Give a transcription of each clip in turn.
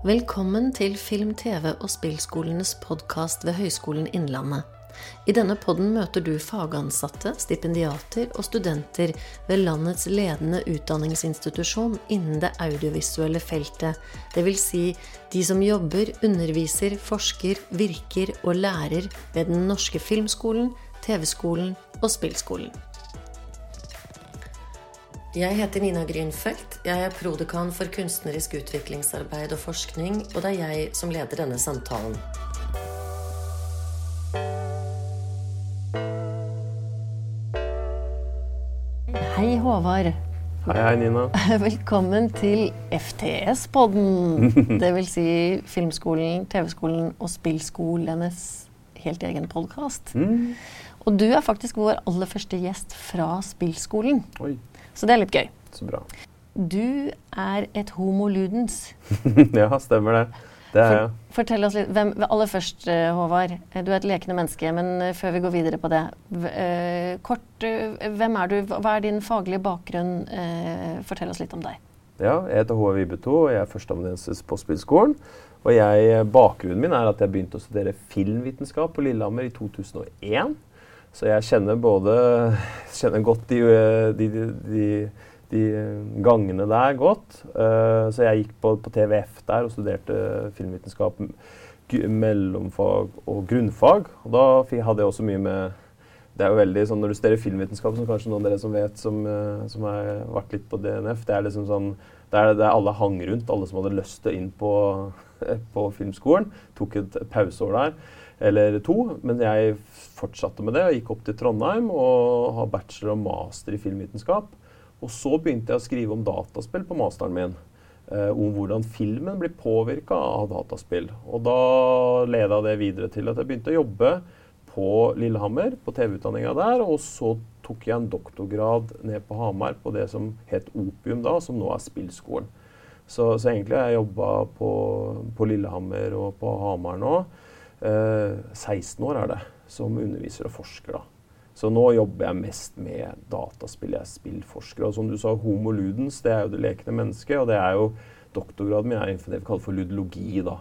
Velkommen til Film, TV og spillskolenes podkast ved Høgskolen Innlandet. I denne podden møter du fagansatte, stipendiater og studenter ved landets ledende utdanningsinstitusjon innen det audiovisuelle feltet, dvs. Si de som jobber, underviser, forsker, virker og lærer ved Den norske filmskolen, TV-skolen og spillskolen. Jeg heter Nina Grünfeldt. Jeg er prodekan for kunstnerisk utviklingsarbeid og forskning, og det er jeg som leder denne samtalen. Hei, Håvard. Hei, hei, Nina. Velkommen til FTS-podden. Det vil si Filmskolen, TV-skolen og Spillskolenes helt egen podkast. Mm. Og du er faktisk vår aller første gjest fra Spillskolen. Oi. Så det er litt gøy. Så bra. Du er et homo ludens. ja, stemmer det. Det er jeg. For, fortell oss litt. Hvem, aller først, eh, Håvard. Eh, du er et lekende menneske, men eh, før vi går videre på det. Kort, hvem er du? Hva er din faglige bakgrunn? Fortell oss litt om deg. Ja, jeg heter Håvard Vibeto, og jeg er førsteamanuensis på Spillskolen. Og jeg, bakgrunnen min er at jeg begynte å studere filmvitenskap på Lillehammer i 2001. Så jeg kjenner både kjenner godt de, de, de, de gangene der godt. Uh, så jeg gikk på, på, TVF der og studerte filmvitenskap, mellomfag og grunnfag. Og da hadde jeg også mye med det er jo veldig sånn, Når du studerer filmvitenskap, som kanskje noen av dere som vet, som, uh, som har vært litt på DNF, det er liksom sånn det er, det er alle hang rundt, alle som hadde lyst til inn på, på filmskolen. Tok et pauseår der eller to. Men jeg fortsatte med det og gikk opp til Trondheim og har bachelor og master i filmvitenskap. Og så begynte jeg å skrive om dataspill på masteren min. Eh, om hvordan filmen blir påvirka av dataspill. Og da leda det videre til at jeg begynte å jobbe på Lillehammer, på TV-utdanninga der. Og så tok jeg en doktorgrad ned på Hamar på det som het Opium da, som nå er Spillskolen. Så, så egentlig har jeg jobba på, på Lillehammer og på Hamar nå. 16 eh, år er det, som underviser og forsker. da. Så nå jobber jeg mest med dataspill. Jeg er spillforsker. Og som du sa, homo ludens, det er jo det lekende mennesket. Og det er jo doktorgraden min er innenfor det vi kaller for ludologi, da.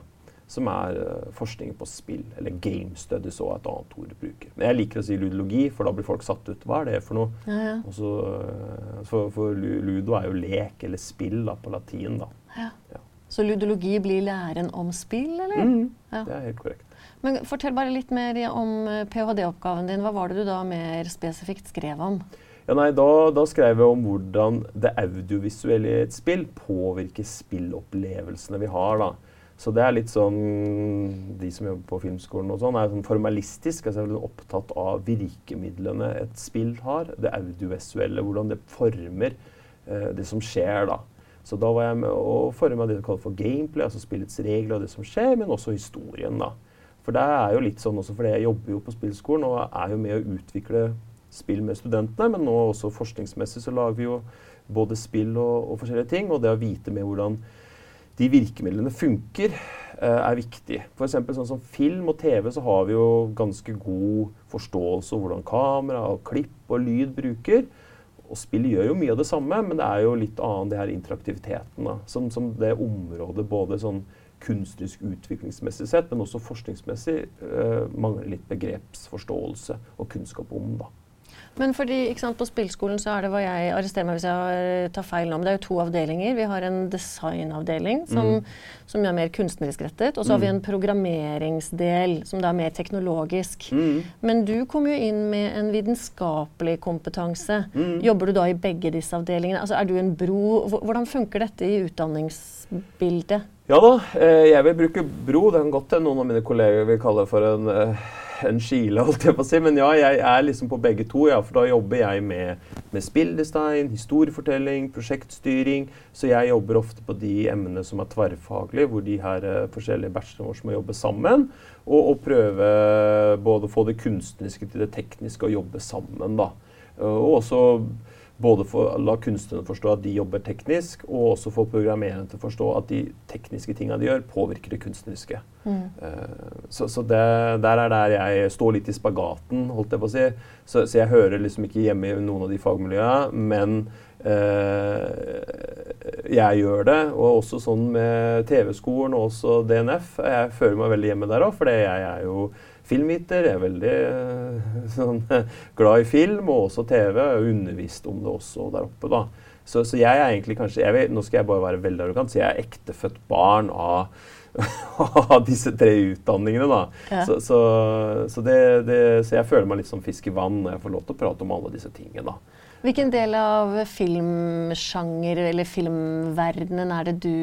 Som er uh, forskning på spill. Eller game studies òg, et annet ord du bruker. Men jeg liker å si ludologi, for da blir folk satt ut. Hva er det for noe? Ja, ja. Også, uh, for, for, ludo er jo lek eller spill da, på latin. da. Ja. Så ludologi blir læren om spill, eller? Mm, det er helt korrekt. Men Fortell bare litt mer om eh, ph.d.-oppgaven din. Hva var det du da mer spesifikt skrev om? Ja, nei, da, da, skrev jeg om hvordan det audiovisuelle i et spill påvirker spillopplevelsene vi har. da. Så det er litt sånn De som jobber på filmskolen og sånn, er sånn formalistisk. altså er opptatt av virkemidlene et spill har. Det audiovisuelle, hvordan det former eh, det som skjer, da. Så da var jeg med å forme det vi kaller for gameplay, altså spillets regler og det som skjer, men også historien, da. For det er jo litt sånn også, fordi jeg jobber jo på spillskolen og er jo med å utvikle spill med studentene, men nå også forskningsmessig så lager vi jo både spill og, og forskjellige ting. Og det å vite med hvordan de virkemidlene funker, eh, er viktig. F.eks. sånn som film og TV så har vi jo ganske god forståelse av hvordan kamera, og klipp og lyd bruker. Og spill gjør jo mye av det samme, men det er jo litt annet det her interaktiviteten. da, Som, som det området både sånn kunstnerisk utviklingsmessig sett, men også forskningsmessig uh, mangler litt begrepsforståelse og kunnskap om. da. Men fordi, sant, På spillskolen så er det hva jeg arresterer meg hvis jeg tar feil nå, men det er jo to avdelinger. Vi har en designavdeling som, mm. som er mer kunstnerisk rettet. Og så mm. har vi mm. en programmeringsdel som da er mer teknologisk. Mm. Men du kom jo inn med en vitenskapelig kompetanse. Mm. Jobber du da i begge disse avdelingene? Altså, Er du en bro? Hvordan funker dette i utdanningsbildet? Ja da, eh, jeg vil bruke bro. Det kan godt til noen av mine kolleger vil kalle for en, eh, en skile, holdt jeg på å si. Men ja, jeg er liksom på begge to, ja, for da jobber jeg med, med spilldesign, historiefortelling, prosjektstyring. Så jeg jobber ofte på de emnene som er tverrfaglige, hvor de her uh, forskjellige bachelorene våre må jobbe sammen. Og, og, prøve både å få det kunstneriske til det tekniske og jobbe sammen, da. Uh, og også både for å la kunstnerne forstå at de jobber teknisk, og også for programmererne til å forstå at de tekniske tingene de gjør, påvirker det kunstneriske. Mm. Uh, så, så det, der er der jeg står litt i spagaten, holdt jeg på å si. Så, så jeg hører liksom ikke hjemme i noen av de fagmiljøene, men uh, jeg gjør det. Og også sånn med TV-skolen og også DNF. Jeg føler meg veldig hjemme der òg, for jeg er jo filmviter. Er veldig sånn, glad i film og også TV. Har undervist om det også der oppe. da. Så, så jeg er egentlig kanskje vet, Nå skal jeg bare være veldig arrogant, så jeg er ektefødt barn av av disse tre utdanningene. da. Ja. Så, så, så, det, det, så, jeg føler meg litt som fisk i vann når jeg får lov til å prate om alle disse tingene. da. Hvilken del av filmsjanger eller filmverdenen er det du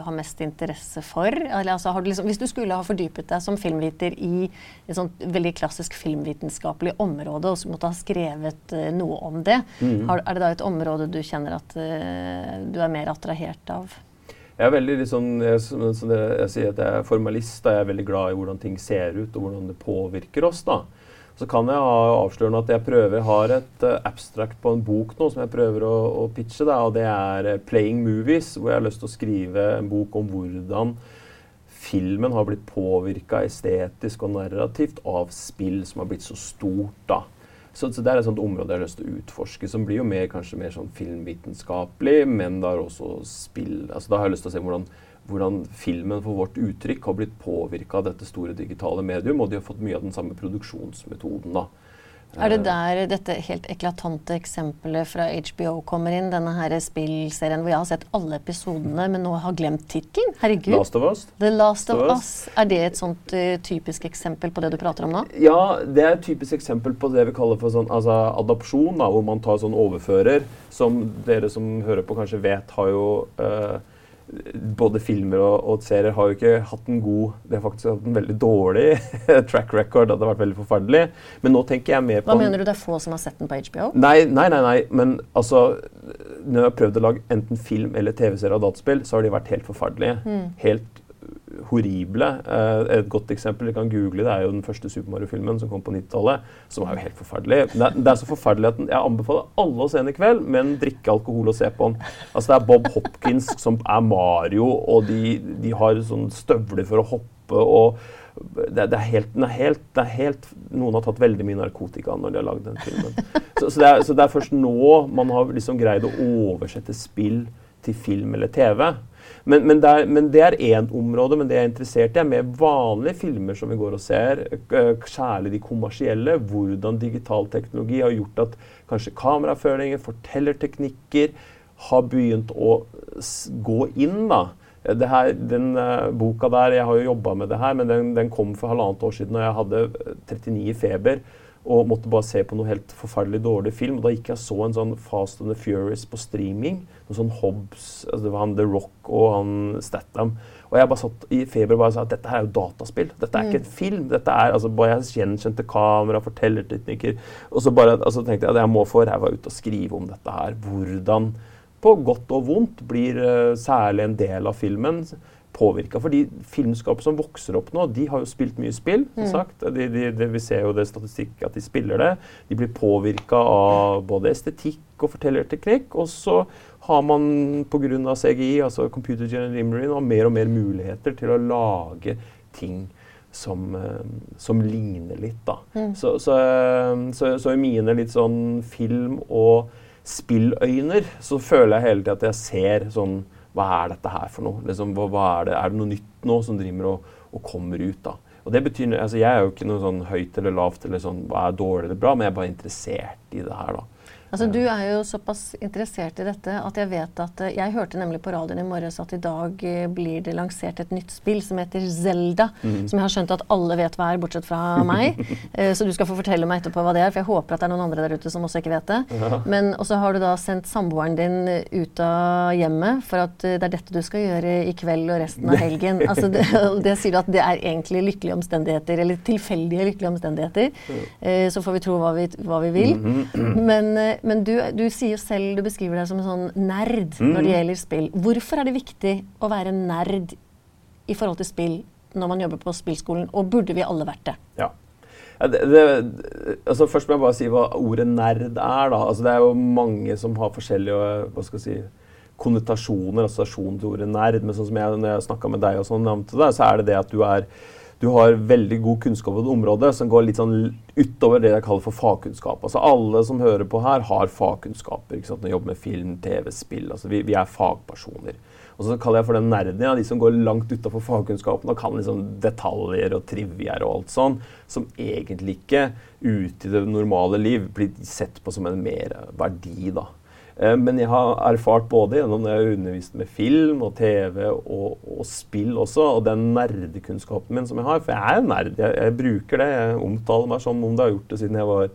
har mest interesse for? Altså, du liksom, hvis du skulle ha fordypet deg som filmviter i et sånt veldig klassisk filmvitenskapelig område og så måtte ha skrevet uh, noe om det, mm. har, er det da et område du kjenner at uh, du er mer attrahert av? Jeg er veldig liksom, jeg, jeg, jeg, sier at jeg er formalist. Da. Jeg er veldig glad i hvordan ting ser ut, og hvordan det påvirker oss. da. Så kan jeg avsløre at jeg prøver, har et uh, abstract på en bok nå som jeg prøver å, å pitche. Da, og Det er uh, 'Playing Movies', hvor jeg har lyst til å skrive en bok om hvordan filmen har blitt påvirka estetisk og narrativt av spill som har blitt så stort. da. Så, så, det er et sånt område jeg har lyst til å utforske, som blir jo mer, kanskje mer sånn filmvitenskapelig, men det har også spill. Altså, da har jeg lyst til å se hvordan hvordan filmen for vårt uttrykk har blitt påvirka av dette store digitale medium, og de har fått mye av den samme produksjonsmetoden. da. Er det der dette helt eklatante eksempelet fra HBO kommer inn? Denne her spillserien hvor jeg har sett alle episodene, men nå har glemt tittelen? Herregud. Last of Us. The Last of Us. Er det et sånt uh, typisk eksempel på det du prater om nå? Ja, det er et typisk eksempel på det vi kaller for sånn, altså, adopsjon, da, hvor man tar sånn overfører. Som dere som hører på kanskje vet, har jo uh, både filmer og, og, serier har jo ikke hatt en god De har faktisk hatt en veldig dårlig track record. Det har vært veldig forferdelig. Men nå tenker jeg mer på Hva mener du det er få som har sett den på HBO? Nei, nei, nei. nei. Men altså Når jeg har prøvd å lage enten film eller TV-serie av dataspill, så har de vært helt forferdelige. Mm. Helt horrible. Eh, et godt eksempel, dere kan google det, er jo den første Super Mario-filmen som kom på 90-tallet. Som er jo helt forferdelig. Det er, det er, så forferdelig at jeg anbefaler alle å se den i kveld, men drikke alkohol og se på den. Altså Det er Bob Hopkins som er Mario, og de, de har sånn støvler for å hoppe. og det, det, er helt, det, er helt, det, er helt, Noen har tatt veldig mye narkotika når de har lagd den filmen. Så, så, er, så, det er, først nå man har liksom greid å oversette spill til film eller TV. Men, men, det er, men det er én område, men det jeg er interessert i, er mer vanlige filmer som vi går og ser. Eh, særlig de kommersielle. Hvordan digital teknologi har gjort at kanskje kameraføringer, fortellerteknikker har begynt å gå inn. da. Her, den uh, boka der, Jeg har jo jobba med det her, men den, den, kom for halvannet år siden, og jeg hadde 39 i feber og måtte bare se på noe helt forferdelig dårlig film. Og da gikk jeg og så en sånn Fast and the Furious på streaming. Noe sånn Hobbes, altså Det var han The Rock og han Statham. Og jeg bare satt i feber og bare sa at dette her er jo dataspill. Dette er mm. ikke en film. Dette er altså bare jeg gjenkjente kamera, fortellerteknikker. Og så bare, altså tenkte jeg at jeg må få ræva ut og skrive om dette her. Hvordan på godt og vondt blir uh, særlig en del av filmen påvirka. For de filmskapere som vokser opp nå, de har jo spilt mye spill. som mm. sagt. De, de, de, vi ser jo det statistikk at de spiller det. De blir påvirka av både estetikk og fortellerteknikk. Og så har man pga. CGI, altså Computer General Imagery, mer og mer muligheter til å lage ting som, eh, som ligner litt. da. Mm. Så, så, eh, så, så, i mine litt sånn film- og spilløyner så føler jeg hele tida at jeg ser sånn hva er dette her for noe? Liksom, hva, hva er, det? er, det, noe nytt nå som driver og, og kommer ut? da? Og det betyr, altså Jeg er jo ikke noe sånn høyt eller lavt eller sånn, hva er dårlig eller bra, men jeg er bare interessert i det her. da. Altså, du er jo såpass interessert i dette at jeg vet at eh, Jeg hørte nemlig på radioen i morges at i dag eh, blir det lansert et nytt spill som heter Zelda. Mm. Som jeg har skjønt at alle vet hva er, bortsett fra meg. uh, så du skal få fortelle meg etterpå hva det er, for jeg håper at det er noen andre der ute som også ikke vet det. Ja. Men også har du da sendt samboeren din ut av hjemmet for at det er dette du skal gjøre i kveld og resten av helgen. altså, det, det, sier du at det er egentlig lykkelige omstendigheter, eller tilfeldige lykkelige omstendigheter. Uh, så får vi tro hva vi, hva vi vil. Mm -hmm. Men du, du, sier selv, du beskriver deg som en sånn nerd mm. når det gjelder spill. Hvorfor er det viktig å være nerd i forhold til spill når man jobber på spillskolen, og burde vi alle vært det? Ja. Det, det, altså først må jeg bare si hva ordet nerd er. da. Altså det er jo mange som har forskjellige hva skal jeg si, konnotasjoner, assosiasjon til ordet nerd. Men sånn som jeg, når jeg snakka med deg, og sånn, så er det det at du er du har veldig god kunnskap på et område som går litt sånn utover det jeg kaller for fagkunnskap. Altså Alle som hører på her, har fagkunnskaper. ikke sant? Når jobber med film, TV, spill. altså Vi, vi er fagpersoner. Og så kaller jeg for den nerden, ja, de som går langt utafor fagkunnskapen og kan liksom detaljer og trivier og alt sånn, som egentlig ikke ute i det normale liv blir sett på som en merverdi. da. Eh, men jeg har erfart både gjennom det jeg har undervist med film og TV og, og, spill også, og den nerdekunnskapen min som jeg har. For jeg er en nerd. Jeg, jeg, bruker det. Jeg omtaler meg som om det har gjort det siden jeg var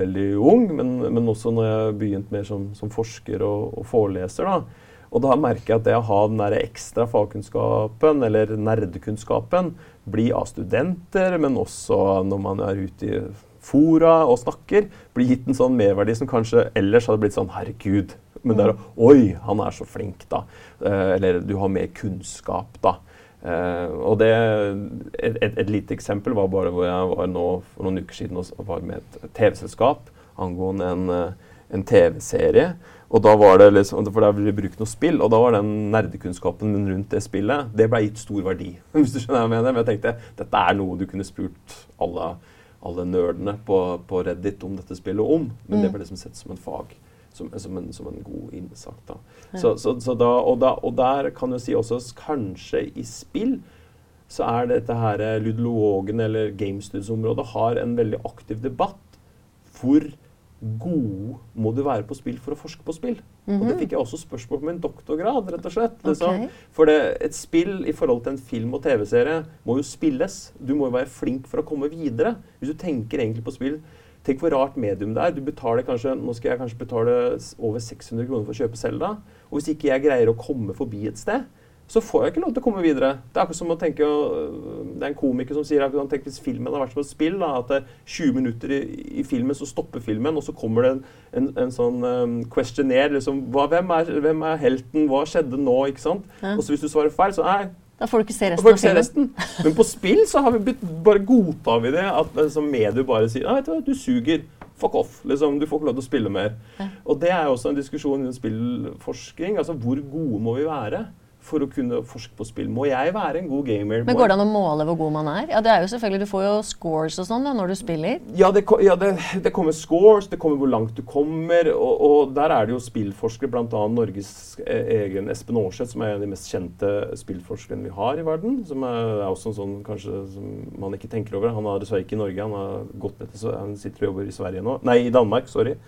veldig ung, men, men også når jeg har begynt mer som, som forsker og, og foreleser. da. Og da merker jeg at det å ha den der ekstra fagkunnskapen, eller nerdekunnskapen, blir av studenter, men også når man er ute i fora og snakker, blir gitt en sånn merverdi som kanskje ellers hadde blitt sånn Herregud. Men det er mm. Oi, han er så flink, da. Eh, eller du har mer kunnskap, da. Eh, og det, et, et, et, lite eksempel var bare hvor jeg var nå for noen uker siden og var med et TV-selskap angående en, eh, en TV-serie. Og da var det liksom, For der ble brukt noe spill, og da var den nerdekunnskapen rundt det spillet det ble gitt stor verdi. hvis du skjønner hva jeg mener. Men jeg tenkte dette er noe du kunne spurt alle, alle nerdene på, på, Reddit om dette spillet om. Men mm. det ble liksom sett som en fag. Som, som, en, som en, god innsak. da. Ja. Så, så, så da, og, da, og, der kan du si også kanskje i spill så er dette her ludologen eller gamestudies-området har en veldig aktiv debatt hvor god må du være på spill for å forske på spill? Mm -hmm. Og det mhm. fikk jeg også spørsmål på min doktorgrad, rett og slett. Liksom. Okay. For det, et spill i forhold til en film og TV-serie må jo spilles. Du må jo være flink for å komme videre. Hvis du tenker egentlig på spill Tenk hvor rart medium det er. Du betaler kanskje, Nå skal jeg kanskje betale over 600 kroner for å kjøpe Selda. Og hvis ikke jeg greier å komme forbi et sted, så får jeg ikke lov til å komme videre. Det er akkurat som å tenke, øh, det er en komiker som sier at hvis filmen har vært som et spill. Da, at det er 20 minutter i, i, filmen, så stopper filmen, og så kommer det en, en, en sånn um, questionnaire. Liksom, hva, hvem, er, hvem, er, helten? Hva skjedde nå? ikke sant? Ja. Og så hvis du svarer feil, så nei. Da får du ikke se resten av filmen. Resten. Men på spill så har vi bare godtar vi det. At liksom, medier bare sier ja, vet du hva, du suger. Fuck off. Liksom, du får ikke lov til å spille mer. Ja. Og det er også en diskusjon i spillforskning. Altså, hvor gode må vi være? For å kunne forske på spill. Må jeg være en god gamer? Men Går det an å måle hvor god man er? Ja, det er jo selvfølgelig, Du får jo scores og sånn da, når du spiller. Ja, det, ja det, det, kommer scores, det kommer hvor langt du kommer. Og, og der er det jo spillforskere, bl.a. Norges e, egen Espen Aarseth, som er en av de mest kjente spillforskerne vi har i verden. Som er, er også en sånn kanskje som man ikke tenker over. Han er dessverre ikke i Norge, han har gått til, han sitter og jobber i Sverige nå. Nei, i Danmark. Sorry.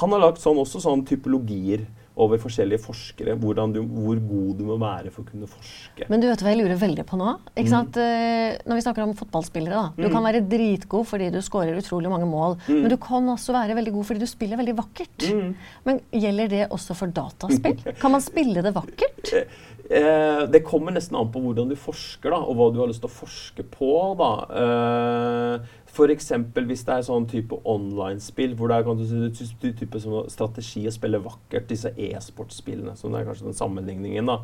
Han har lagt sånn, også sånn typologier over forskjellige forskere du, hvor god du må være for å kunne forske. Men du vet hva jeg lurer veldig på nå? Ikke mm. sant? Eh, når vi snakker om fotballspillere. da. Du mm. kan være dritgod fordi du skårer utrolig mange mål. Mm. Men du kan også være veldig god fordi du spiller veldig vakkert. Mm. Men gjelder det også for dataspill? Kan man spille det vakkert? Eh, det kommer nesten an på hvordan du forsker, da, og hva du har lyst til å forske på. da. Eh, F.eks. hvis det er sånn type online-spill hvor det er kanskje type strategi å spille vakkert, disse e-sportspillene, som er kanskje den sammenligningen. da.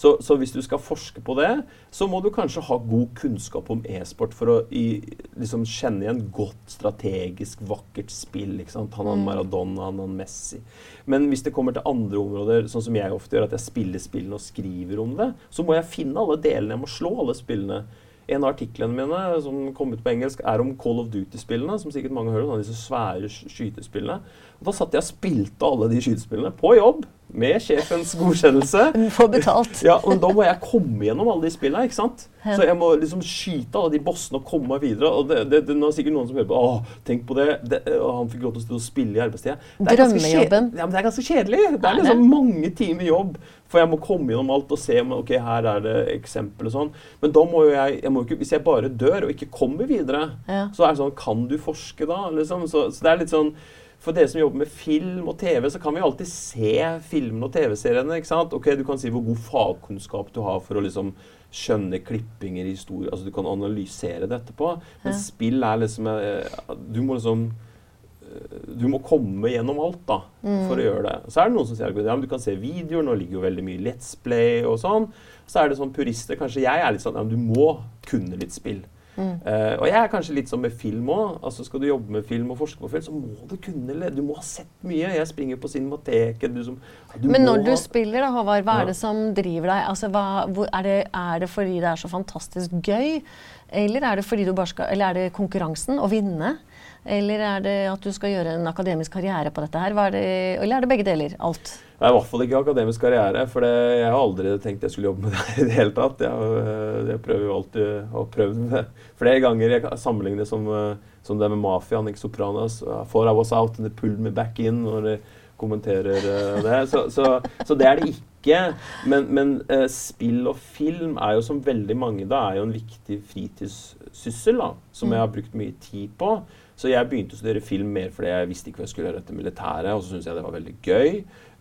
Så, så, hvis du skal forske på det, så må du kanskje ha god kunnskap om e-sport for å i, liksom kjenne igjen godt strategisk, vakkert spill. ikke sant? Han har mm. Maradona, han har Messi. Men hvis det kommer til andre områder, sånn som jeg ofte gjør, at jeg spiller spillene og skriver om det, så må jeg finne alle delene. Jeg må slå alle spillene. En av artiklene mine som kom ut på engelsk, er om Call of Duty-spillene. som sikkert mange hører, om, disse svære skytespillene. Og da satt jeg og spilte alle de skytespillene på jobb med sjefens godkjennelse. Få betalt. ja, men Da må jeg komme gjennom alle de spillene. ikke sant? Så jeg må liksom skyte alle de bossene og komme meg videre. og det, det, det, er sikkert noen som hører på Åh, tenk på det. det han fikk lov til å spille i arbeidstida. Drømmejobben. Ja, men det er ganske kjedelig. Det er liksom mange timer jobb. For jeg må komme gjennom alt og se om ok, her er det eksempel og sånn. Men da må jo jeg, jeg må ikke, hvis jeg bare dør og ikke kommer videre, ja. så er det sånn Kan du forske da? liksom? Så, så det er litt sånn for dere som jobber med film og TV, så kan vi alltid se filmene og TV-seriene. ikke sant? Ok, Du kan si hvor god fagkunnskap du har for å liksom skjønne klippinger i historie. altså Du kan analysere det etterpå. Men spill er liksom eh, Du må liksom eh, du må komme gjennom alt da, mm. for å gjøre det. Så er det noen som sier at ja, du kan se videoer. Nå ligger jo veldig mye Let's Play og sånn. Så er det sånn purister Kanskje jeg er litt sånn ja, men du må kunne litt spill. Mm. Uh, og jeg er kanskje litt sånn med film òg. Altså, skal du jobbe med film og forske på film, så må du kunne Du må ha sett mye. Jeg springer på Cinemateket. Du som, du Men når du spiller, da, Håvard, hva er det som driver deg? Altså, hva, hvor, er, det, er, det, fordi det er så fantastisk gøy? Eller er det fordi du bare skal Eller er det konkurransen? Å vinne? Eller er det at du skal gjøre en akademisk karriere på dette her? Det, eller er det begge deler? Alt? Det er i hvert fall ikke akademisk karriere. For det, jeg har aldri tenkt jeg skulle jobbe med det her i det hele tatt. Jeg, øh, jeg prøver jo alltid å prøve det flere ganger. Jeg sammenligner det som, øh, som det med mafiaen, ikke Sopranos. For I was out they pulled me back in. når de kommenterer øh, det. Så, så, så det er det ikke. Men, men uh, spill og film er jo som veldig mange da, er jo en viktig fritidssyssel da, som jeg har brukt mye tid på. Så jeg begynte å studere film mer fordi jeg visste ikke hva jeg skulle gjøre etter militæret. Og så syntes jeg det var veldig gøy.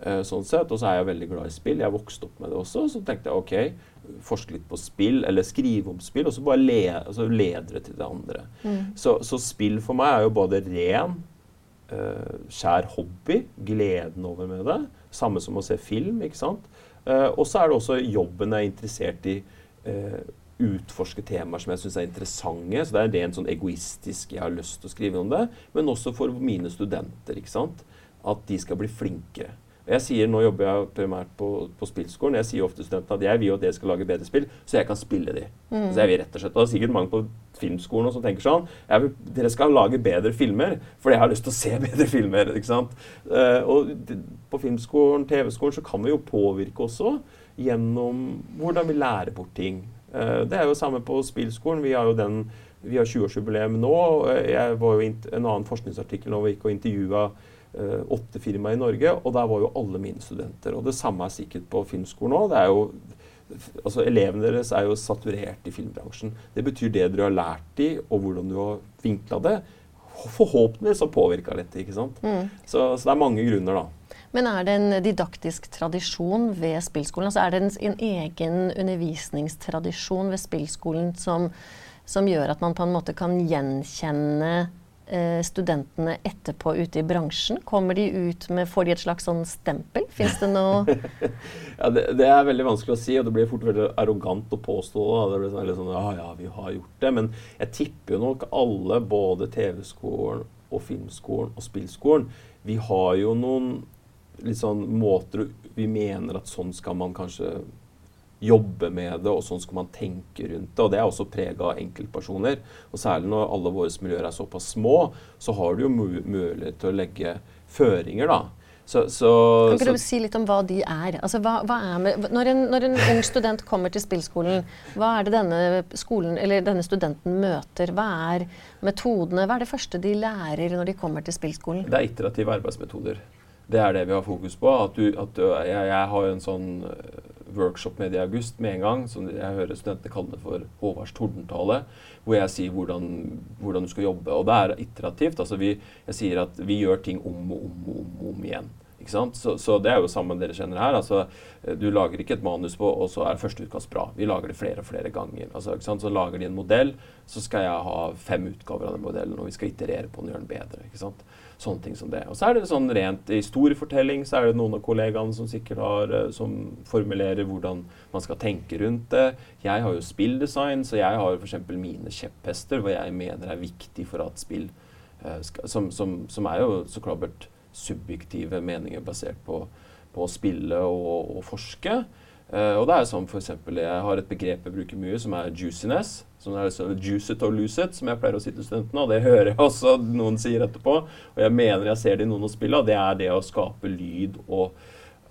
Uh, sånn sett. Og så er jeg veldig glad i spill. Jeg vokste opp med det også. Så tenkte jeg ok, forske litt på spill, eller skrive om spill, og så bare le, altså ledere til det andre. Mm. Så, så, spill for meg er jo både ren, uh, skjær hobby, gleden over med det. Samme som å se film, ikke sant. Uh, og så er det også jobben jeg er interessert i. Uh, utforske temaer som jeg syns er interessante. Så det er rent sånn egoistisk jeg har lyst til å skrive om det. Men også for mine studenter. ikke sant? At de skal bli flinkere. Jeg sier, Nå jobber jeg primært på, på spillskolen. Jeg sier ofte til studentene at jeg vil jo at dere skal lage bedre spill, så jeg kan spille de. Mm. Så jeg vil rett og slett, og Det er sikkert mange på filmskolen som tenker sånn vil, Dere skal lage bedre filmer, for jeg har lyst til å se bedre filmer. ikke sant? Uh, og på filmskolen, TV-skolen, så kan vi jo påvirke også gjennom hvordan vi lærer bort ting. Eh, det er jo samme på spillskolen. Vi har jo den vi har 20-årsjubileum nå. Jeg var jo en annen forskningsartikkel nå vi gikk og intervjua uh, åtte firmaer i Norge, og der var jo alle mine studenter. Og det samme er sikkert på filmskolen òg. Altså, elevene deres er jo saturert i filmbransjen. Det betyr det dere har lært de, og hvordan du har vinkla det. Forhåpentligvis har påvirka dette. ikke sant? Mm. Så, så det er mange grunner, da. Men er det en didaktisk tradisjon ved spillskolen? Altså er det en, en egen undervisningstradisjon ved spillskolen som, som, gjør at man på en måte kan gjenkjenne eh, studentene etterpå ute i bransjen? Kommer de ut med, Får de et slags sånn stempel? Fins det noe ja, det, det, er veldig vanskelig å si, og det blir fort veldig arrogant å påstå. Da. Det blir sånn, sånn, ja, ja, vi har gjort det. Men jeg tipper jo nok alle, både TV-skolen og filmskolen og spillskolen, vi har jo noen litt sånn måter vi mener at sånn skal man kanskje jobbe med det, og sånn skal man tenke rundt det. Og det er også prega av enkeltpersoner. Og særlig når alle våre miljøer er såpass små, så har du jo mulighet til å legge føringer, da. Så, så, kan ikke du si litt om hva de er? Altså, hva, hva er med, når, en, når, en, ung student kommer til spillskolen, hva er det denne, skolen, denne studenten møter? Hva er metodene? Hva er det første de lærer når de kommer til spillskolen? Det er iterative arbeidsmetoder. Det er det vi har fokus på. At du, at du, jeg, jeg, har jo en sånn eh, workshop med i august med en gang, som jeg hører studentene kalle det for Håvards tordentale, hvor jeg sier hvordan, hvordan, du skal jobbe. Og det er iterativt. altså vi, Jeg sier at vi gjør ting om og om og om, om igjen. Så, så, det er jo sammen dere kjenner her. altså eh, Du lager ikke et manus på, og så er første utkast bra. Vi lager det flere og flere ganger. altså Så lager de en modell, så skal jeg ha fem utgaver av den modellen, og vi skal iterere på den og gjøre den bedre. ikke sant? Sånne ting som det. Og så er det sånn rent historiefortelling, så er det noen av kollegaene som sikkert har eh, som formulerer hvordan man skal tenke rundt det. Jeg har jo spilldesign, så jeg har f.eks. mine kjepphester, hva jeg mener er viktig for at spill skal, som, som, som, er jo så klart subjektive meninger basert på, på å spille og, og forske. Uh, og det er sånn for eksempel, Jeg har et begrep jeg bruker mye, som er juiciness. Som er liksom juice it or lose it, som jeg pleier å si til studentene. Og det hører jeg også noen sier etterpå. Og jeg mener jeg ser det i noen av spillene. Det er det å skape lyd og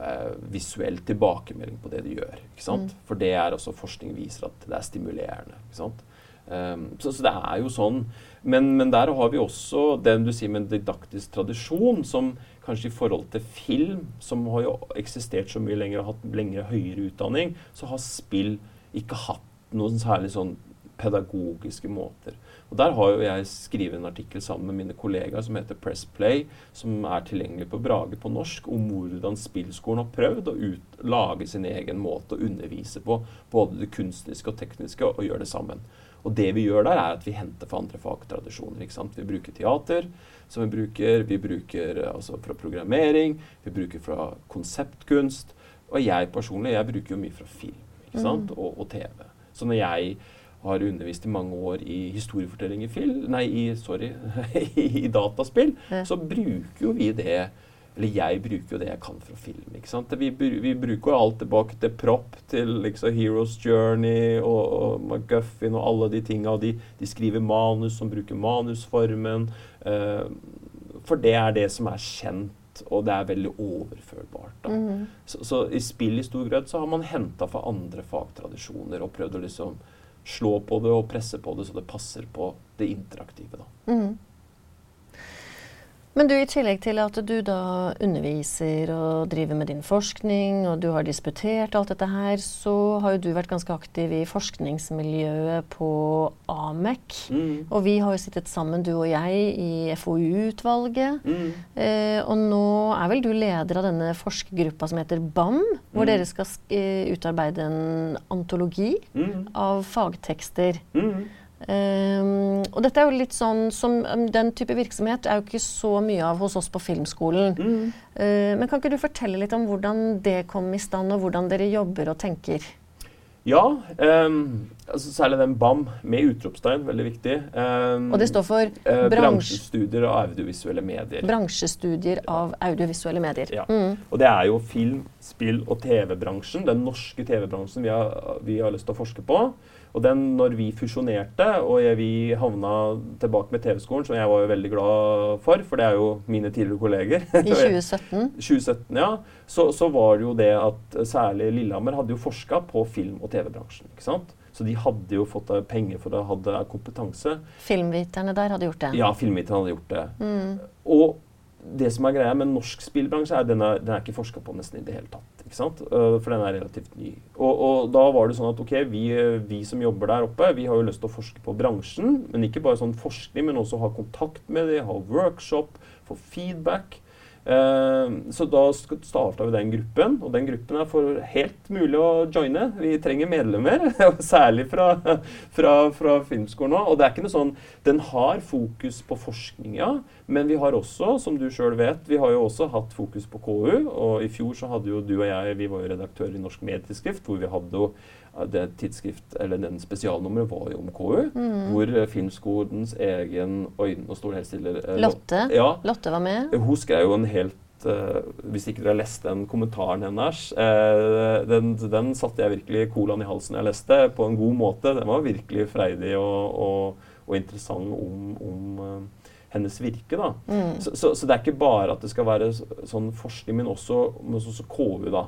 uh, visuell tilbakemelding på det de gjør. ikke sant? Mm. For det er også forskning viser at det er stimulerende. ikke sant? Um, så, så, det er jo sånn. Men, men, der har vi også den du sier med en didaktisk tradisjon, som kanskje i forhold til film, som har jo eksistert så mye lenger og hatt lengre høyere utdanning, så har spill ikke hatt noen særlig sånn pedagogiske måter. Og Der har jo jeg skrevet en artikkel sammen med mine kollegaer som heter Press Play, som er tilgjengelig på Brage på norsk, om hvordan spillskolen har prøvd å ut, lage sin egen måte å undervise på, både det kunstneriske og tekniske, og gjøre det sammen. Og det vi gjør der, er at vi henter fra andre fagtradisjoner. ikke sant? Vi bruker teater, som vi bruker, vi bruker altså fra programmering, vi bruker fra konseptkunst. Og jeg personlig, jeg bruker jo mye fra film ikke sant? Mm. Og, og, TV. Så når jeg har undervist i mange år i historiefortelling i film, nei, i, sorry, i dataspill, Ja. så bruker jo vi det eller jeg bruker jo det jeg kan fra film. ikke sant? Vi, vi bruker jo alt tilbake til Propp, til liksom Heroes Journey og, og McGuffin og alle de tinga. De, de skriver manus som bruker manusformen. Uh, for det er det som er kjent, og det er veldig overførbart. da. -hmm. Så, så i spill i stor grad så har man henta fra andre fagtradisjoner og prøvd å liksom slå på det og presse på det så det passer på det interaktive. da. Mhm. Men du, i tillegg til at du da underviser og driver med din forskning, og du har disputert alt dette her, så har jo du vært ganske aktiv i forskningsmiljøet på AMEC. Mm. Og vi har jo sittet sammen, du og jeg, i FoU-utvalget. Mm. Eh, og nå er vel du leder av denne forskergruppa som heter BAM, hvor Mm. dere skal sk eh, utarbeide en antologi Mm. av fagtekster. Mm. Um, og dette er jo litt sånn som um, Den type virksomhet er jo ikke så mye av hos oss på Filmskolen. Mm. Uh, men kan ikke du fortelle litt om hvordan det kom i stand, og hvordan dere jobber og tenker? Ja, um, altså særlig den BAM med utropstegn, veldig viktig. Ehm, Og det står for uh, bransje- bransjestudier av audiovisuelle medier. bransjestudier av audiovisuelle medier. Ja. Mm. Og det er jo film, spill og TV-bransjen, den norske TV-bransjen vi, vi har lyst til å forske på. Og den, når vi fusjonerte og jeg, vi havna tilbake med TV-skolen, som jeg var jo veldig glad for, for det er jo mine tidligere kolleger I 2017. 2017, ja, så, så var det jo det at særlig Lillehammer hadde jo forska på film- og TV-bransjen. ikke sant? Så de hadde jo fått eh, penger for å ha kompetanse. Filmviterne der hadde gjort det. Ja, filmviterne hadde gjort det. Mm. Og det som er greia med norsk spillbransje, er at den den er ikke forska på nesten i det hele tatt. ikke sant? Øh, For den er relativt ny. Og, og da var det sånn at ok, vi, vi som jobber der oppe, vi har jo lyst til å forske på bransjen. Men ikke bare sånn forskning, men også ha kontakt med dem, ha workshop, få feedback. Eh, så da starta vi den gruppen, og den gruppen er for helt mulig å joine. Vi trenger medlemmer, særlig fra, fra, fra filmskolen òg. Og det er ikke noe sånn Den har fokus på forskning, ja, men vi har også, som du sjøl vet, vi har jo også hatt fokus på KU. Og i fjor så hadde jo du og jeg, vi var jo redaktører i Norsk Medietidsskrift, hvor vi hadde jo det tidsskrift, eller den spesialnummeret var jo om KU. Mm. Hvor Filmskodens Filmskolens egen Øyne og det eh, Lotte. Ja, Lotte var med. hun skrev jo en helt Uh, Hvis ikke dere har lest den kommentaren hennes uh, den, den satte jeg virkelig colaen i halsen jeg leste, på en god måte. Den var virkelig freidig og, og, og interessant om, om uh, hennes virke. da. Mm. Så, så, så det er ikke bare at det skal være sånn forskning, men også, men også KU. da.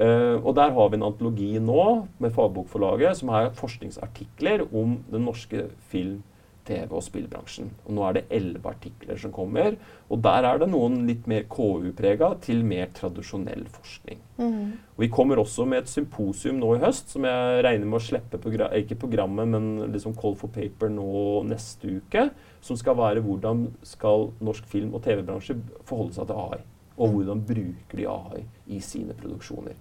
Eh, og der har vi en antologi nå med Fagbokforlaget som er forskningsartikler om den norske film-, TV- og spillbransjen. Og nå er det elleve artikler som kommer. Og der er det noen litt mer KU-prega til mer tradisjonell forskning. Mm. Og vi kommer også med et symposium nå i høst, som jeg regner med å slippe progra ikke programmet, men liksom Call for Paper nå neste uke. Som skal være hvordan skal norsk film- og TV-bransje forholde seg til AI. Og hvordan bruker de AI i sine produksjoner.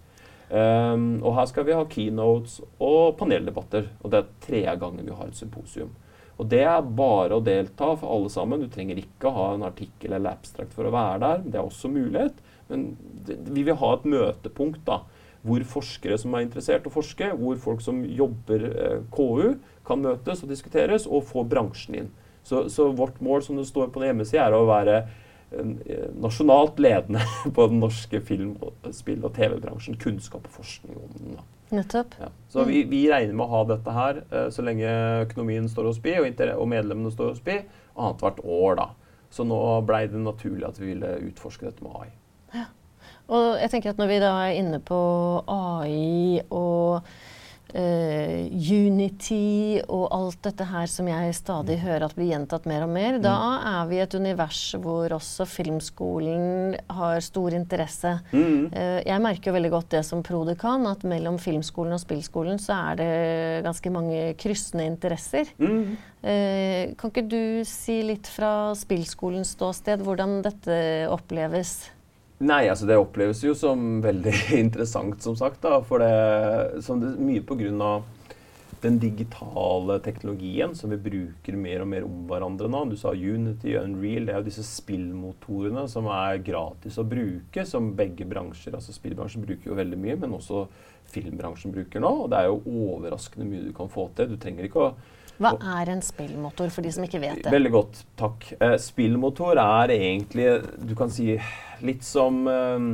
Um, og her skal vi ha keynotes og paneldebatter. Og det er tredje gangen vi har et symposium. Og det er bare å delta for alle sammen. Du trenger ikke ha en artikkel eller abstract for å være der. Det er også mulighet. Men det, vi vil ha et møtepunkt da, hvor forskere som er interessert å forske, hvor folk som jobber eh, KU, kan møtes og diskuteres, og få bransjen inn. Så, så vårt mål, som det står på den hjemmesida, er å være nasjonalt ledende på den norske film-, spill- og TV-bransjen. Kunnskap og forskning om den. Nettopp. Ja. Så vi, vi regner med å ha dette her eh, så lenge økonomien står oss bi, og, og medlemmene står oss bi, annethvert år. da. Så nå blei det naturlig at vi ville utforske dette med AI. Og jeg tenker at når vi da er inne på AI og eh, Unity og alt dette her som jeg stadig hører at blir gjentatt mer og mer, da er vi i et univers hvor også filmskolen har stor interesse. Mm. Uh, jeg merker jo veldig godt det som prodekan, at mellom filmskolen og spillskolen så er det ganske mange kryssende interesser. Mm. Uh, kan ikke du si litt fra spillskolens ståsted hvordan dette oppleves? Nei, altså det oppleves jo som veldig interessant, som sagt. da, For det, som det mye av den digitale teknologien som vi bruker mer og mer om hverandre nå. Du sa Unity, Unreal. Det er jo disse spillmotorene som er gratis å bruke, som begge bransjer, altså spillbransjen bruker jo veldig mye, men også filmbransjen bruker nå. Og det er jo overraskende mye du kan få til. Du trenger ikke å hva er en spillmotor, for de som ikke vet det? Veldig godt, takk. Eh, spillmotor er egentlig, du kan si, litt som eh,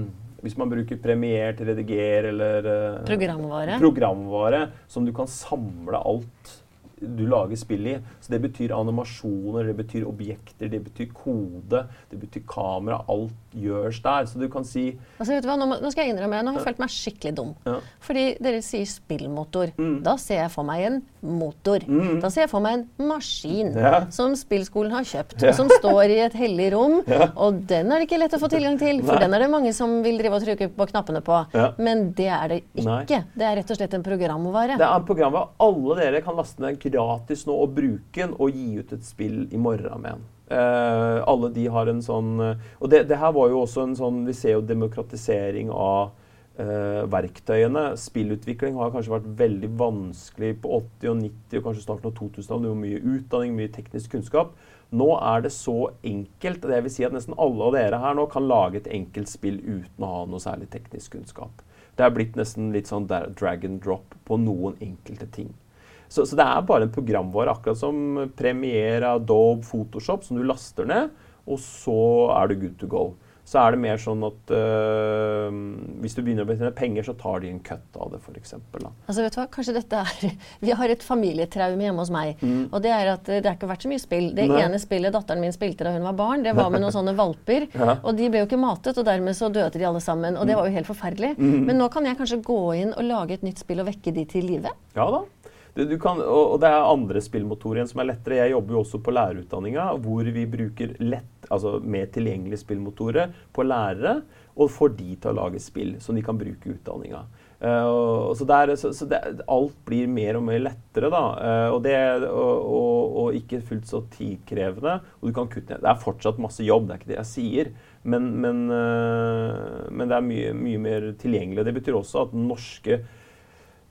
hvis man bruker Premiere til rediger eller uh, programvare. programvare som du kan samle alt du lager spill i. Så det betyr animasjoner, det betyr objekter, det betyr kode, det betyr kamera. Alt gjøres der. Så du kan si altså, vet du hva, nå, nå skal jeg innrømme, nå har jeg følt meg skikkelig dum. Ja. Fordi dere sier spillmotor. Mm. Da ser jeg for meg en motor. Mm. Da ser jeg for meg en maskin Ja. som spillskolen har kjøpt, Ja. og som står i et hellig rom. Og den er det ikke lett å få tilgang til, for Nei. den er det mange som vil drive og trykke på knappene på. Men det er det Nei. ikke. Det er rett og slett en programvare. Det er en programvare. alle dere kan laste ned gratis nå og bruke den og gi ut et spill i morgen med den. Eh, alle de har en sånn eh, Og det, det her var jo også en sånn Vi ser jo demokratisering av eh, verktøyene. Spillutvikling har kanskje vært veldig vanskelig på 80- og 90- og kanskje starten av 2000-tallet. Det var mye utdanning, mye teknisk kunnskap. Nå er det så enkelt. Det vil si at nesten alle av dere her nå kan lage et enkelt spill uten å ha noe særlig teknisk kunnskap. Det er blitt nesten litt sånn drag and drop på noen enkelte ting. Så, så det er bare en programvare, akkurat som Premiere, Adobe, Photoshop, som du laster ned, og så er du good to go. Så er det mer sånn at øh, hvis du begynner å betjene penger, så tar de en cut av det, f.eks. Altså, vet du hva? Kanskje dette er Vi har et familietraume hjemme hos meg. Og det er at eh, det har ikke vært så mye spill. Det Mm. Nei. ene spillet datteren min spilte da hun var barn, det var med noen sånne valper. Ja. Mm. Og de ble jo ikke matet, og dermed så døde de alle sammen. Og det var jo helt forferdelig. Men nå kan jeg kanskje gå inn og lage et nytt spill og vekke de til live? Ja da. Du, kan, og, det er andre spillmotorer igjen som er lettere. Jeg jobber jo også på lærerutdanninga, hvor vi bruker lett, altså mer tilgjengelige spillmotorer på lærere, og får de til å lage spill som de kan bruke i utdanninga. Uh, så det er, så, så det, alt blir mer og mer lettere, da. Uh, og, det, og, og, og ikke fullt så tidkrevende. Og du kan kutte ned. Det er fortsatt masse jobb, det er ikke det jeg sier. Men, men, uh, men det er mye, mye mer tilgjengelig. Det betyr også at norske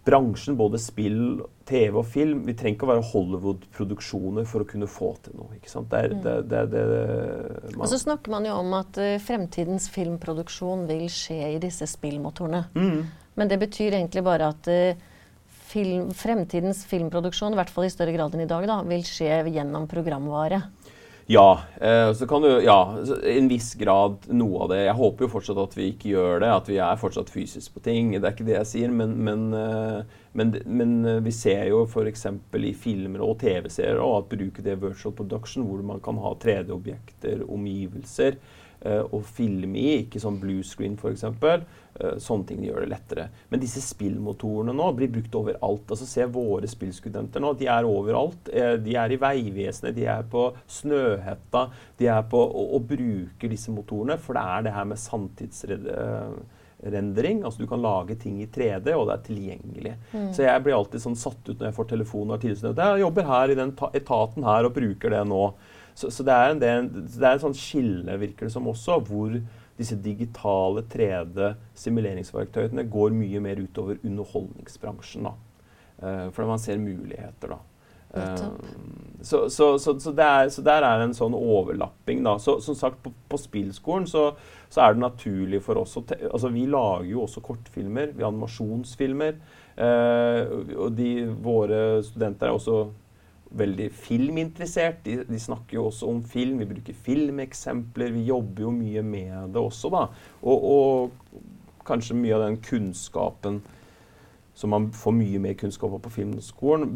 bransjen, både spill, TV og film Vi trenger ikke å være Hollywood-produksjoner for å kunne få til noe. ikke sant? Det er, det, det, det, man, Og så snakker man jo om at uh, fremtidens filmproduksjon vil skje i disse spillmotorene. mm, Men det betyr egentlig bare at uh, film, fremtidens filmproduksjon, i hvert fall i større grad enn i dag, da, vil skje gjennom programvare. Ja. Eh, så kan du Ja, en viss grad noe av det. Jeg håper jo fortsatt at vi ikke gjør det, at vi er fortsatt fysisk på ting. Det er ikke det jeg sier, men, men, eh, men, men eh, vi ser jo f.eks. i filmer og TV-serier at bruke det virtual production, hvor man kan ha 3D-objekter, omgivelser, og filme i, ikke sånn blue screen f.eks. Uh, sånne ting gjør det lettere. Men disse spillmotorene nå blir brukt overalt. Altså Se våre spillstudenter nå. De er overalt. Eh, de er i Vegvesenet, de er på Snøhetta. De er på og, og bruker disse motorene, for det er det her med sanntidsrendering. altså Du kan lage ting i 3D, og det er tilgjengelig. Så jeg blir alltid sånn satt ut når jeg får telefon av tidligere Jeg jobber her i den etaten her og bruker det nå. Så, så det, er en, del, det er en sånn skille, virker det som også, hvor disse digitale 3D-simuleringsverktøyene går mye mer utover underholdningsbransjen. Eh, fordi man ser muligheter, da. Eh, så, så, så, så, det er, så der er en sånn overlapping, da. Så som sagt, på, på spillskolen så, så er det naturlig for oss å te Altså, vi lager jo også kortfilmer, vi har animasjonsfilmer. eh, og de, våre studenter er også veldig filminteressert. De, de snakker jo også om film. Vi bruker filmeksempler. Vi jobber jo mye med det også, da. Og, og kanskje mye av den kunnskapen som man får mye mer kunnskap av på filmskolen,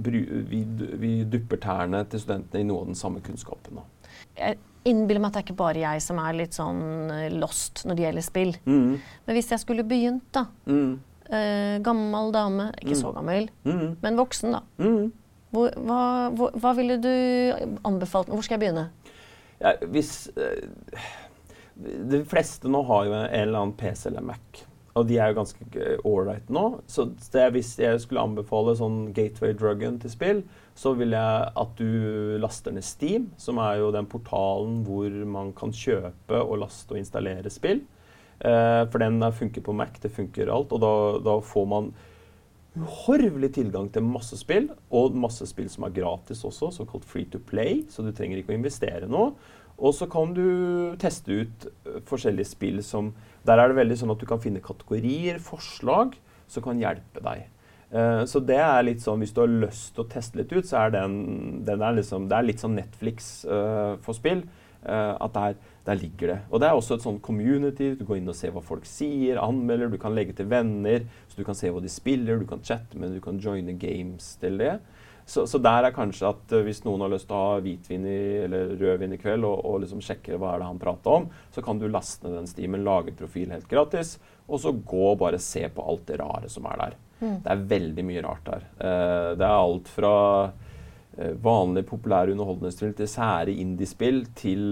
vi, vi dupper tærne til studentene i noe av den samme kunnskapen. Da. Jeg innbiller meg at det er ikke bare jeg som er litt sånn eh, lost når det gjelder spill. Mm, Men hvis jeg skulle begynt, da. mm, Eh, gammel dame, ikke så gammel, mm, men voksen, da. Hvor, hva, hvor, hva ville du anbefalt? Hvor skal jeg begynne? Ja, hvis eh, De fleste nå har jo en eller annen PC eller Mac. Og de er jo ganske ålreite nå. Så det, hvis jeg skulle anbefale sånn gateway-druggen til spill, så vil jeg at du laster ned Steam, som er jo den portalen hvor man kan kjøpe og laste og installere spill. Eh, for den funker på Mac, det funker alt. Og da, da får man uhorvelig tilgang til masse spill, og masse spill som er gratis også, såkalt free to play, så du trenger ikke å investere noe. Og så kan du teste ut uh, forskjellige spill som Der er det veldig sånn at du kan finne kategorier, forslag, som kan hjelpe deg. Uh, så det er litt sånn, Hvis du har lyst til å teste litt ut, så er den, den er liksom, det er litt sånn Netflix uh, for spill. At der, der, ligger det. Og det er også et sånn community. Du går inn og ser hva folk sier, anmelder, du kan legge til venner. Så du kan se hva de spiller, du kan chatte med du kan joine games til det. Så, så, der er kanskje at uh, hvis noen har lyst til å ha hvitvin i, eller rødvin i kveld, og, og liksom sjekker hva er det han prater om, så kan du laste ned den stimen, lage profil helt gratis, og så gå og bare se på alt det rare som er der. Mm. Det er veldig mye rart der. Uh, det er alt fra vanlig populær underholdningsspill til sære indiespill til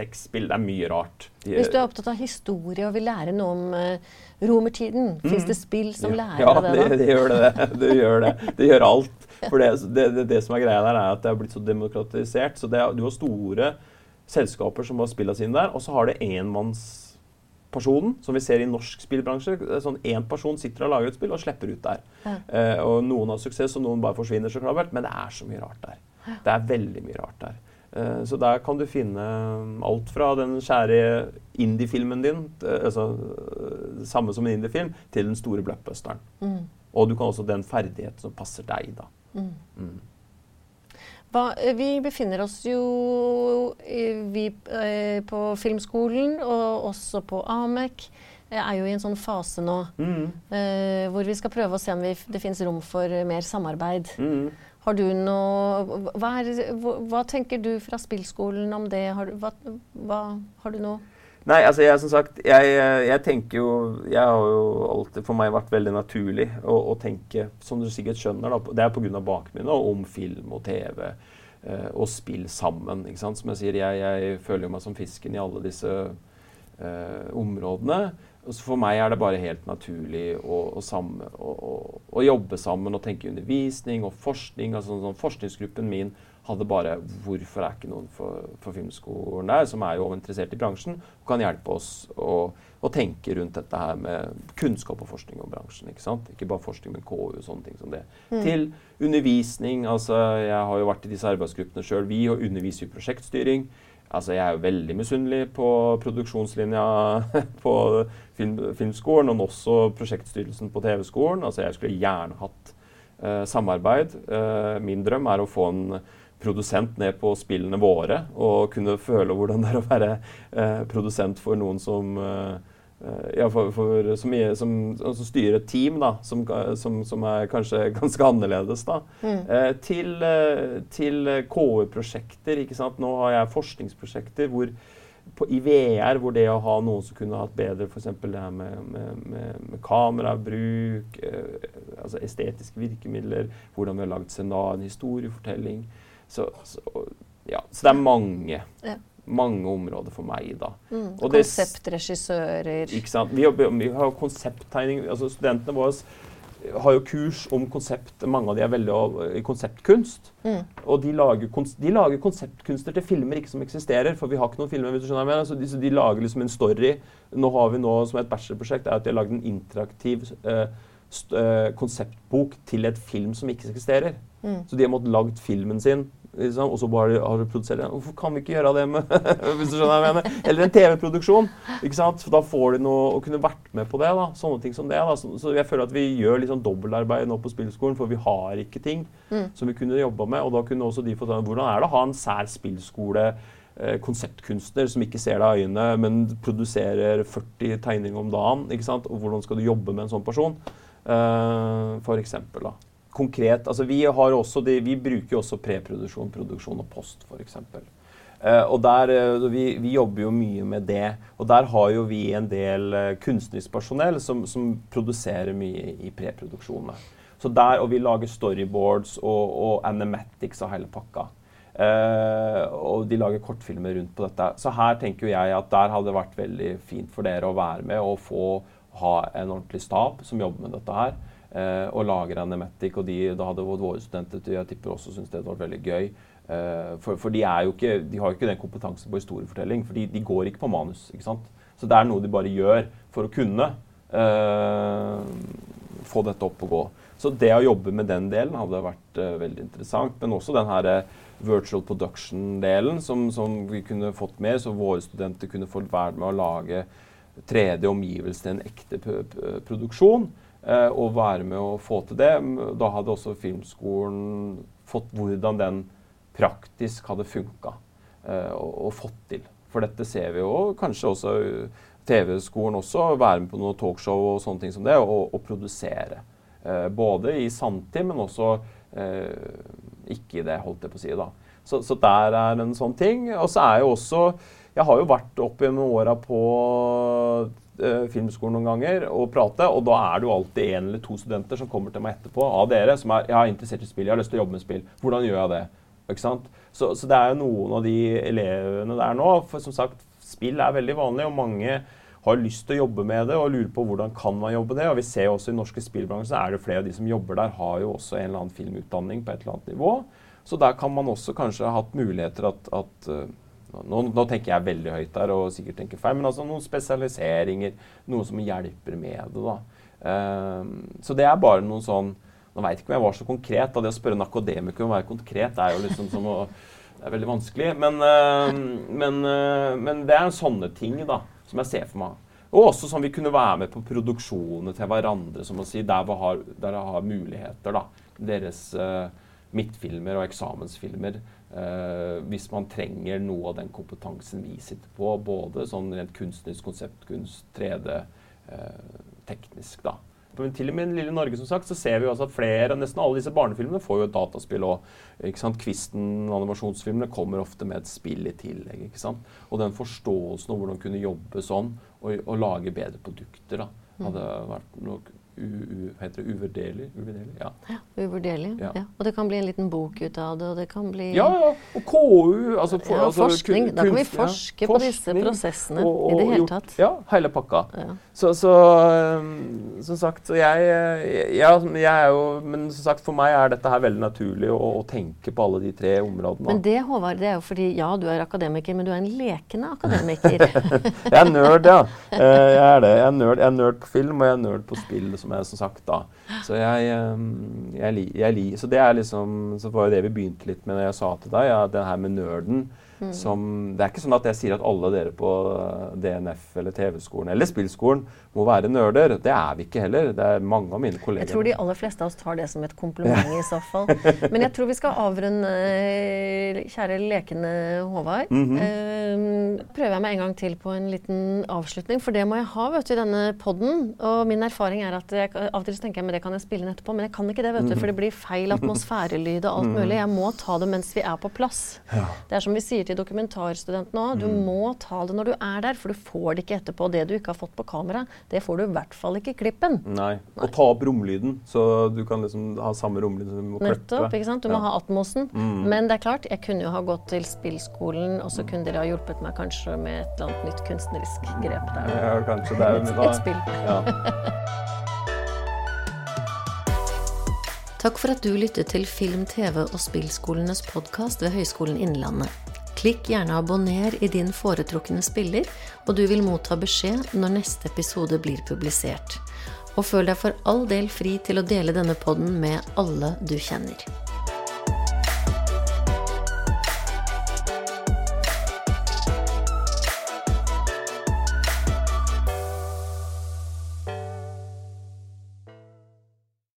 sexspill. Det er mye rart. De, Hvis du er opptatt av historie og vil lære noe om uh, romertiden, mm. fins det spill som ja. lærer ja, deg det? Ja, det, det, gjør det. Det gjør det. Det gjør alt. For det, det, det, som er greia der, er at det har blitt så demokratisert. Så det, du har store selskaper som har spillene sine der, og så har det enmannspersonen, som vi ser i norsk spillbransje. sånn Én person sitter og lager et spill og slipper ut der. Ja. Uh, og Noen har suksess, og noen bare forsvinner, så klart, men det er så mye rart der. Det er veldig mye rart der. Eh, så der kan du finne um, alt fra den kjære indie-filmen din, eh, altså eh, samme som en indie-film, til den store blockbusteren. Mm. Og du kan også den ferdigheten som passer deg, da. Mm. Mm. Hva, vi befinner oss jo vi, på Filmskolen og også på AMEC. er jo i en sånn fase nå mm. eh, hvor vi skal prøve å se om vi, det finnes rom for mer samarbeid. Mm. Har du noe hva, er, hva, tenker du fra spillskolen om det? Har, hva, hva, har du noe Nei, altså jeg, som sagt, jeg, jeg, tenker jo Jeg har jo alltid for meg vært veldig naturlig å, å tenke, som du sikkert skjønner, da, det er pga. bakgrunnen om film og TV eh, og spill sammen. ikke sant? Som jeg sier, jeg, jeg føler jo meg som fisken i alle disse eh, områdene. For meg er det bare helt naturlig å, å, sammen, å, å jobbe sammen og tenke undervisning og forskning. altså sånn, Forskningsgruppen min hadde bare Hvorfor er ikke noen for, for Filmskolen der, som er jo interessert i bransjen, og kan hjelpe oss å, å, tenke rundt dette her med kunnskap og forskning om bransjen. Ikke sant? Ikke bare forskning, men KU og sånne ting som det. Mm. Til undervisning. altså Jeg har jo vært i disse arbeidsgruppene sjøl. Vi og underviser i prosjektstyring. Altså, jeg er jo veldig misunnelig på produksjonslinja på film, Filmskolen, og også prosjektstyrelsen på TV-skolen. Altså, jeg skulle gjerne hatt uh, samarbeid. Uh, min drøm er å få en produsent ned på spillene våre, og kunne føle hvordan det er å være eh, produsent for noen som Eh, ja, for, for, som, som, som, styrer et team da, som, som, er kanskje ganske annerledes. da, mm. eh, Til, eh, til KU-prosjekter. ikke sant? Nå har jeg forskningsprosjekter hvor, på, i VR hvor det å ha noen som kunne hatt bedre f.eks. det her med, med, med, med kamerabruk, eh, altså estetiske virkemidler, hvordan vi har lagd scenar, en historiefortelling så, så, ja, så det er mange. Ja mange områder for meg. da. Mm, Konseptregissører. Ikke sant? Vi, jobber, vi har konsepttegning altså Studentene våre har jo kurs om konsept. Mange av de er veldig i konseptkunst. Mm. Og de lager, de lager, konseptkunster til filmer ikke som eksisterer. For vi har ikke noen filmer. hvis du skjønner meg. Så de, de, lager liksom en story. Nå har vi nå som et bachelorprosjekt er at de har lagd en interaktiv eh, konseptbok til et film som ikke eksisterer. Mm. Så de har måttet lagd filmen sin Liksom, og så bare har du produsert den. Hvorfor kan vi ikke gjøre det med hvis du skjønner hva jeg mener? Eller en TV-produksjon. ikke sant? For da får de noe å kunne vært med på det. da, Sånne ting som det. da. Så, så jeg føler at vi gjør sånn dobbeltarbeid nå på spillskolen, for vi har ikke ting mm. som vi kunne jobba med. Og da kunne også de fått hvordan er det å ha en sær spillskole? Eh, konseptkunstner som ikke ser deg i øynene, men produserer 40 tegninger om dagen. ikke sant? Og hvordan skal du jobbe med en sånn person? Uh, for eksempel, da konkret altså vi, har de, vi bruker jo også preproduksjon, produksjon og post, f.eks. Uh, og der, uh, vi, vi, jobber jo mye med det. Og der har jo vi en del uh, kunstnerisk personell som, som, produserer mye i preproduksjonene. Så der, Og vi lager storyboards og, og animatics av hele pakka. Uh, og de lager kortfilmer rundt på dette. Så her tenker jeg at der hadde det vært veldig fint for dere å være med og få ha en ordentlig stab som jobber med dette her eh, og lager Animatic. Og de, da hadde våre studenter jeg tipper også syntes det hadde vært veldig gøy. Eh, for, for de, ikke, de, har jo ikke den kompetansen på historiefortelling, for de, de, går ikke på manus. ikke sant? Så det er noe de bare gjør for å kunne. Eh, få dette opp og gå. Så det å jobbe med den delen hadde vært uh, veldig interessant. Men også den her uh, virtual production-delen som, som, vi kunne fått med, så våre studenter kunne fått være med å lage 3D-omgivelse til en ekte produksjon. Og være med å få til det. Da hadde også Filmskolen fått hvordan den praktisk hadde funka og, og fått til. For dette ser vi jo kanskje også TV-skolen også, være med på noen talkshow og sånne ting som det, og, og produsere. Eh, både i sanntid, men også eh, ikke i det, holdt jeg på å si. da. Så, så, der er en sånn ting. Og så er jo også Jeg har jo vært opp gjennom åra på eh, filmskolen noen ganger og prate, og da er det jo alltid en eller to studenter som kommer til meg etterpå av dere som er jeg er interessert i spill, jeg har lyst til å jobbe med spill. Hvordan gjør jeg det? Ikke sant? Så, så det er jo noen av de elevene der nå. For som sagt, spill er veldig vanlig, og mange har lyst til å jobbe med det og lurer på hvordan kan man jobbe det. Og vi ser også i norske spillbransjen er det flere av de som jobber der, har jo også en eller annen filmutdanning på et eller annet nivå. Så der kan man også kanskje ha hatt muligheter at, at uh, nå, nå, tenker jeg veldig høyt der og sikkert tenker feil, men altså noen spesialiseringer, noe som hjelper med det. da. Uh, så det er bare noen sånn Nå veit ikke om jeg var så konkret. da Det å spørre en akademiker om å være konkret er jo liksom som å Det er veldig vanskelig. Men, uh, men, men det er sånne ting, da som jeg ser for meg. Og også sånn vi kunne være med på produksjonene til hverandre, som å si, der vi har, der vi har muligheter. da. Deres uh, midtfilmer og eksamensfilmer. Uh, hvis man trenger noe av den kompetansen vi sitter på, både sånn rent kunstnerisk, konseptkunst, 3D, uh, eh, teknisk, da. Men til og med i lille Norge som sagt, så ser vi jo at flere, nesten alle disse barnefilmene får jo et dataspill. og ikke sant? Kvisten animasjonsfilmene kommer ofte med et spill i tillegg. ikke sant? Og den forståelsen av hvordan kunne jobbe sånn og, og lage bedre produkter da, hadde vært nok heter det uvurderlig? Uvurderlig, ja. ja uvurderlig, ja. ja. Og det kan bli en liten bok ut av det, og det kan bli Ja, ja. Og KU altså, for, ja, altså, forskning. Da kan vi forske på disse prosessene og, og, i det hele tatt. Ja, hele pakka. Så, så um, som sagt, så jeg, ja, jeg er jo Men som sagt, for meg er dette her veldig naturlig å, å tenke på alle de tre områdene. Men det, Håvard, det er jo fordi ja, du er akademiker, men du er en lekende akademiker. jeg er nerd, ja. Eh, jeg er det. Jeg er nerd, jeg er nerd på film, og jeg er nerd på spill. som jeg som sagt da. Så jeg, jeg, jeg, Så det liksom Så var jo det vi begynte litt med når jeg sa til deg, ja, det her med nerden. Mm. Som, det er ikke sånn at jeg sier at alle dere på DNF eller TV-skolen eller spillskolen må være nerder. Det er vi ikke heller. Det er mange av mine kolleger. Jeg tror de aller fleste av oss tar det som et kompliment i så fall. Men jeg tror vi skal avrunde, kjære lekende Håvard. Mm -hmm. uh, prøver jeg meg en gang til på en liten avslutning, for det må jeg ha vet du, i denne poden. Og min erfaring er at jeg, av og til tenker jeg men det kan jeg spille inn etterpå, men jeg kan ikke det, vet du, mhm. for det blir feil atmosfærelyd og alt mhm. mulig. Jeg må ta det mens vi er på plass. Ja. Det er som vi sier til dokumentarstudentene òg. Du mm. må ta det når du er der, for du får det ikke etterpå. Det du ikke har fått på kamera, det får du i hvert fall ikke i klippen. Nei. Nei. Og ta opp romlyden, så du kan liksom ha samme romlyd som du må klippe. Nettopp. ikke sant? Du ja. må ha atmosen. Mm. Men det er klart, jeg kunne jo ha gått til spillskolen, og så kunne dere ha hjulpet meg kanskje med et eller annet nytt kunstnerisk grep der. Ja, kanskje. Det er et, et spill. Ja. Takk for at du lyttet til Film, TV og spillskolenes podkast ved Høgskolen Innlandet. Klikk gjerne abonner i din foretrukne spiller, og du vil motta beskjed når neste episode blir publisert. Og føl deg for all del fri til å dele denne podden med alle du kjenner.